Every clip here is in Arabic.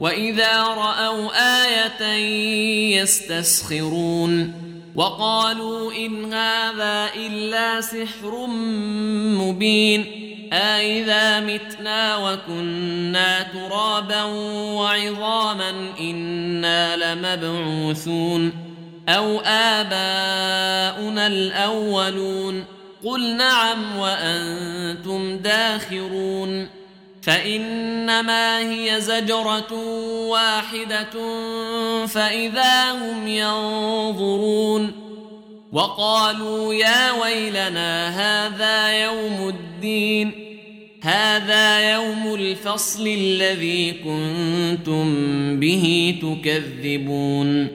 واذا راوا إيه يستسخرون وقالوا ان هذا الا سحر مبين أإذا متنا وكنا ترابا وعظاما إنا لمبعوثون أو آباؤنا الأولون قل نعم وأنتم داخرون فإنما هي زجرة واحدة فإذا هم ينظرون وقالوا يا ويلنا هذا يوم الدين هذا يوم الفصل الذي كنتم به تكذبون.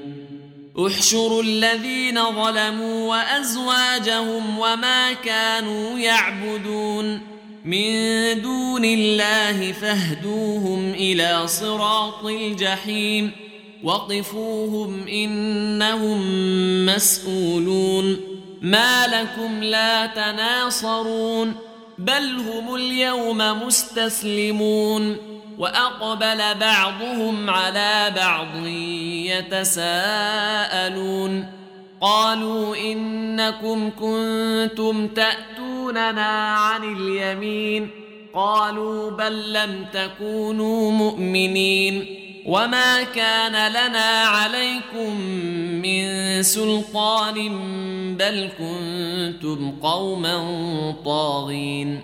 احشروا الذين ظلموا وأزواجهم وما كانوا يعبدون. من دون الله فاهدوهم إلى صراط الجحيم وقفوهم إنهم مسئولون ما لكم لا تناصرون بل هم اليوم مستسلمون وأقبل بعضهم على بعض يتساءلون قالوا إنكم كنتم تأتوننا عن اليمين. قالوا بل لم تكونوا مؤمنين. وما كان لنا عليكم من سلطان بل كنتم قوما طاغين.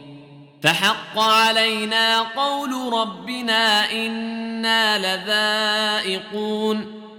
فحق علينا قول ربنا إنا لذائقون.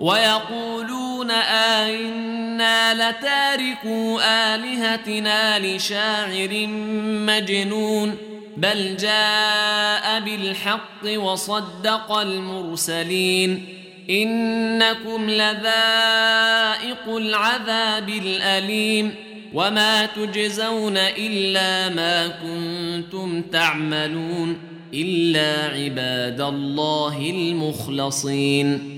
ويقولون آئنا لتاركوا آلهتنا لشاعر مجنون بل جاء بالحق وصدق المرسلين إنكم لذائق العذاب الأليم وما تجزون إلا ما كنتم تعملون إلا عباد الله المخلصين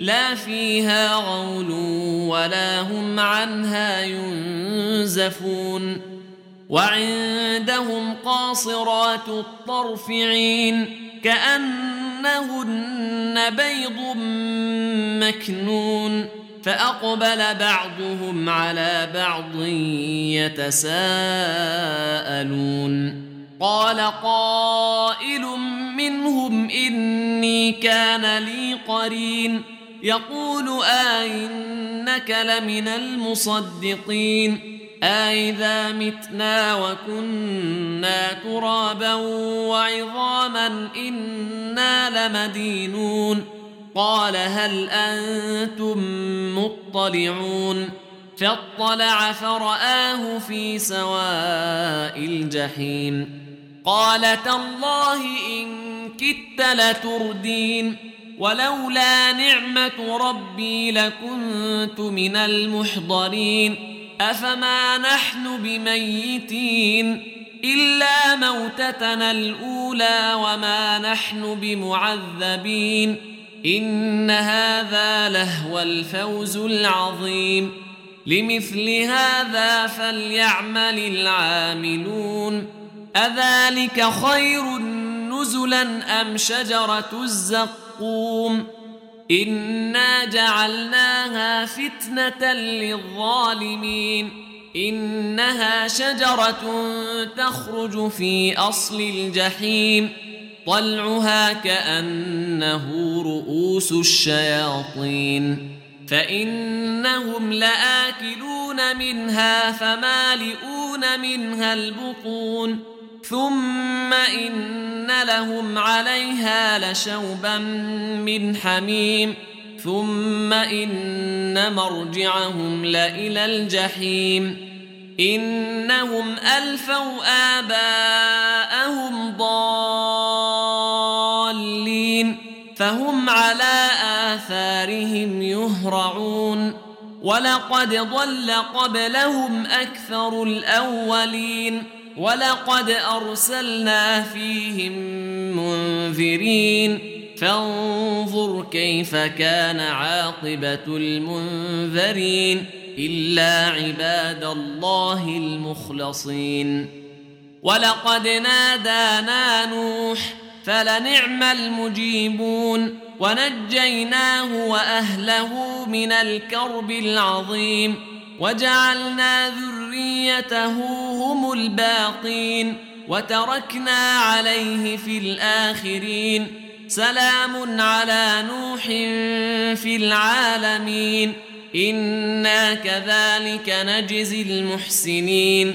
لا فيها غول ولا هم عنها ينزفون وعندهم قاصرات الطرف عين كأنهن بيض مكنون فأقبل بعضهم على بعض يتساءلون قال قائل منهم إني كان لي قرين يقول أئنك لمن المصدقين أئذا متنا وكنا ترابا وعظاما إنا لمدينون قال هل أنتم مطلعون فاطلع فرآه في سواء الجحيم قال تالله إن كدت لتردين ولولا نعمة ربي لكنت من المحضرين. أفما نحن بميتين؟ إلا موتتنا الأولى وما نحن بمعذبين. إن هذا لهو الفوز العظيم. لمثل هذا فليعمل العاملون. أذلك خير نزلا أم شجرة الزقوم إنا جعلناها فتنة للظالمين. إنها شجرة تخرج في أصل الجحيم. طلعها كأنه رؤوس الشياطين. فإنهم لآكلون منها فمالئون منها البطون. ثم إن لهم عليها لشوبا من حميم ثم إن مرجعهم لإلى الجحيم إنهم ألفوا آباءهم ضالين فهم على آثارهم يهرعون ولقد ضل قبلهم أكثر الأولين ولقد أرسلنا فيهم منذرين. فانظر كيف كان عاقبة المنذرين. إلا عباد الله المخلصين. ولقد نادانا نوح فلنعم المجيبون. ونجيناه وأهله من الكرب العظيم. وجعلنا ذريته هم الباقين وتركنا عليه في الآخرين سلام على نوح في العالمين إنا كذلك نجزي المحسنين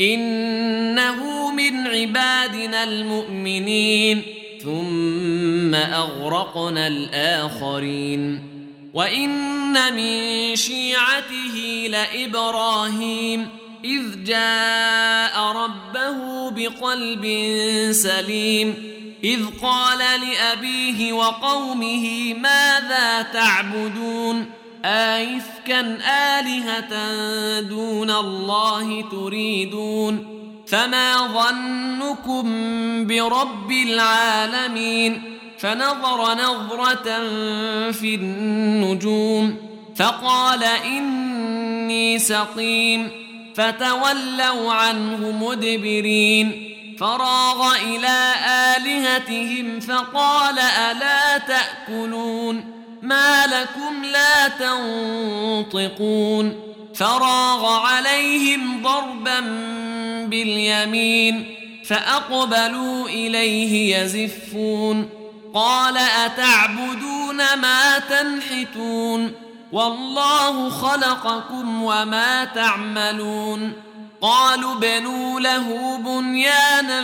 إنه من عبادنا المؤمنين ثم أغرقنا الآخرين وإن من شيعته لإبراهيم إذ جاء ربه بقلب سليم إذ قال لأبيه وقومه ماذا تعبدون؟ آيفكا آلهة دون الله تريدون؟ فما ظنكم برب العالمين؟ فنظر نظرة في النجوم فقال إني سقيم. فتولوا عنه مدبرين. فراغ إلى آلهتهم فقال ألا تأكلون؟ ما لكم لا تنطقون. فراغ عليهم ضربا باليمين فأقبلوا إليه يزفون. قال أتعبدون ما تنحتون؟ والله خلقكم وما تعملون. قالوا بنوا له بنيانا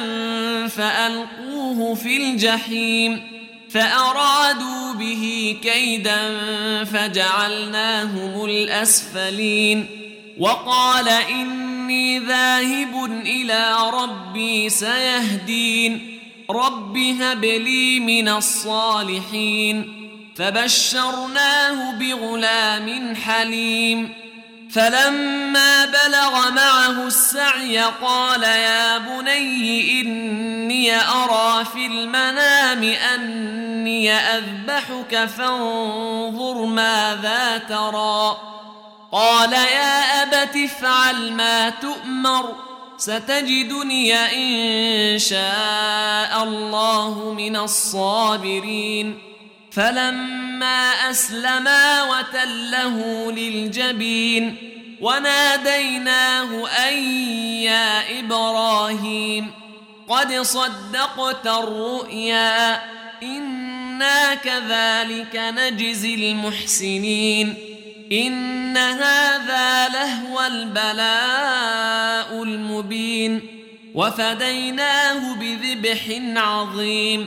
فألقوه في الجحيم. فأرادوا به كيدا فجعلناهم الأسفلين. وقال إني ذاهب إلى ربي سيهدين. رب هب لي من الصالحين. فبشرناه بغلام حليم. فلما بلغ معه السعي قال يا بني إني أرى في المنام أني أذبحك فانظر ماذا ترى. قال يا أبت افعل ما تؤمر ستجدني إن شاء الله من الصابرين. فلما أسلما وتله للجبين وناديناه أن يا إبراهيم قد صدقت الرؤيا إنا كذلك نجزي المحسنين إن هذا لهو البلاء المبين وفديناه بذبح عظيم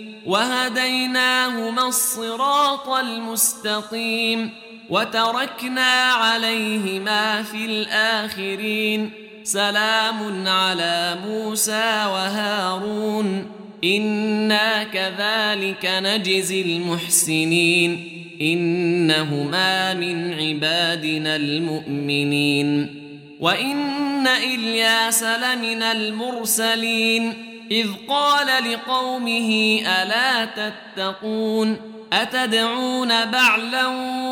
وهديناهما الصراط المستقيم وتركنا عليهما في الآخرين سلام على موسى وهارون إنا كذلك نجزي المحسنين إنهما من عبادنا المؤمنين وإن إلياس لمن المرسلين إذ قال لقومه ألا تتقون أتدعون بعلا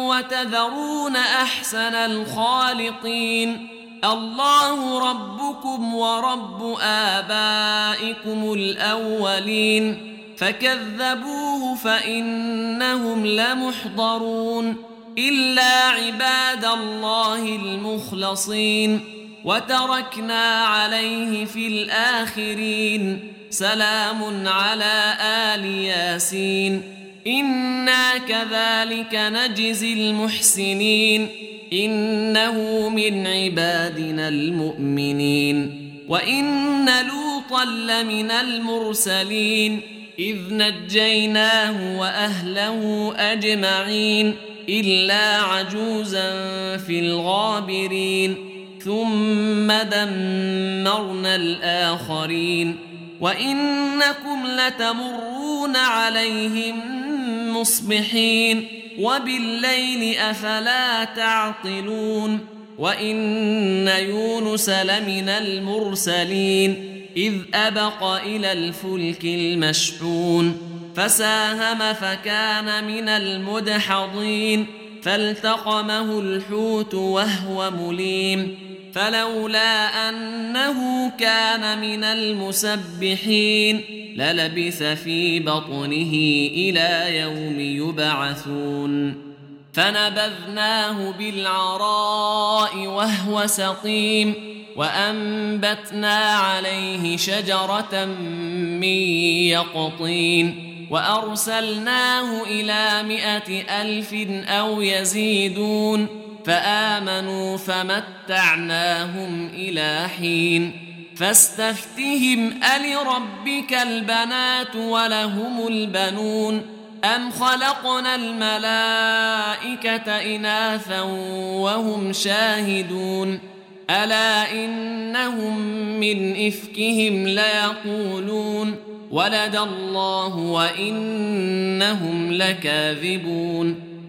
وتذرون أحسن الخالقين الله ربكم ورب آبائكم الأولين فكذبوه فإنهم لمحضرون إلا عباد الله المخلصين وتركنا عليه في الآخرين. سلام على آل ياسين. إنا كذلك نجزي المحسنين. إنه من عبادنا المؤمنين. وإن لوطا لمن المرسلين. إذ نجيناه وأهله أجمعين. إلا عجوزا في الغابرين. ثم دمرنا الآخرين وإنكم لتمرون عليهم مصبحين وبالليل أفلا تعقلون وإن يونس لمن المرسلين إذ أبق إلى الفلك المشحون فساهم فكان من المدحضين فالتقمه الحوت وهو مليم فلولا أنه كان من المسبحين للبث في بطنه إلى يوم يبعثون. فنبذناه بالعراء وهو سقيم وأنبتنا عليه شجرة من يقطين وأرسلناه إلى مائه ألف أو يزيدون. فآمنوا فمتعناهم إلى حين فاستفتهم ألربك البنات ولهم البنون أم خلقنا الملائكة إناثا وهم شاهدون ألا إنهم من إفكهم ليقولون ولد الله وإنهم لكاذبون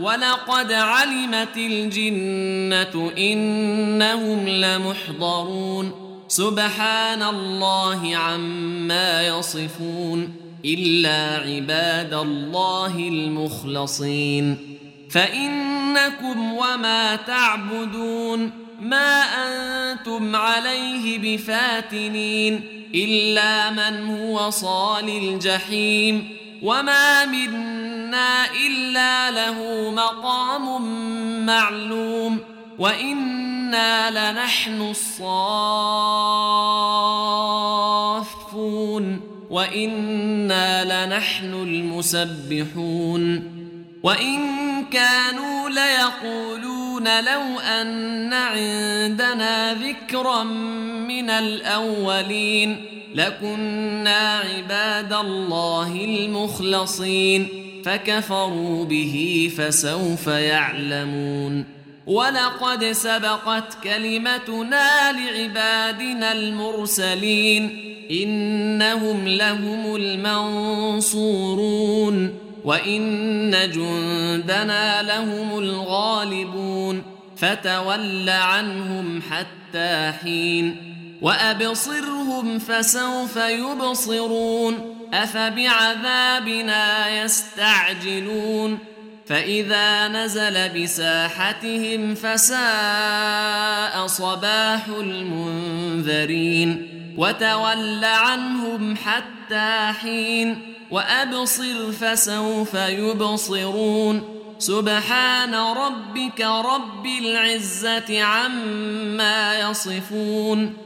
ولقد علمت الجنه انهم لمحضرون سبحان الله عما يصفون الا عباد الله المخلصين فانكم وما تعبدون ما أنتم عليه بفاتنين الا من هو صال الجحيم وما منا الا له مقام معلوم وإنا لنحن الصافون وإنا لنحن المسبحون وإن كانوا ليقولون لو أن عندنا ذكرا من الأولين لكنا عباد الله المخلصين فكفروا به فسوف يعلمون. ولقد سبقت كلمتنا لعبادنا المرسلين انهم لهم المنصورون. وان جندنا لهم الغالبون فتول عنهم حتى حين. وأبصرهم فسوف يبصرون أفبعذابنا يستعجلون فإذا نزل بساحتهم فساء صباح المنذرين وتول عنهم حتى حين وأبصر فسوف يبصرون سبحان ربك رب العزة عما يصفون